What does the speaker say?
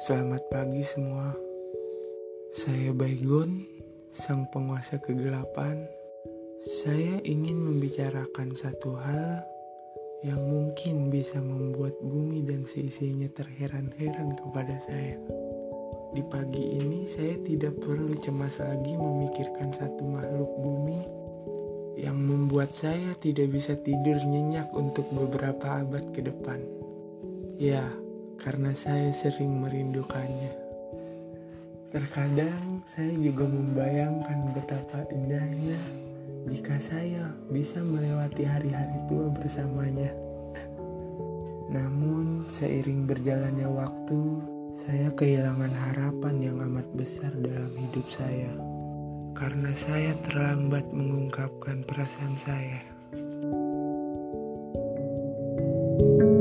Selamat pagi semua. Saya Baygon, sang penguasa kegelapan. Saya ingin membicarakan satu hal yang mungkin bisa membuat bumi dan seisinya terheran-heran kepada saya. Di pagi ini saya tidak perlu cemas lagi memikirkan satu makhluk bumi yang membuat saya tidak bisa tidur nyenyak untuk beberapa abad ke depan. Ya, karena saya sering merindukannya. Terkadang saya juga membayangkan betapa indahnya jika saya bisa melewati hari-hari tua bersamanya. Namun, seiring berjalannya waktu, saya kehilangan harapan yang amat besar dalam hidup saya karena saya terlambat mengungkapkan perasaan saya. thank you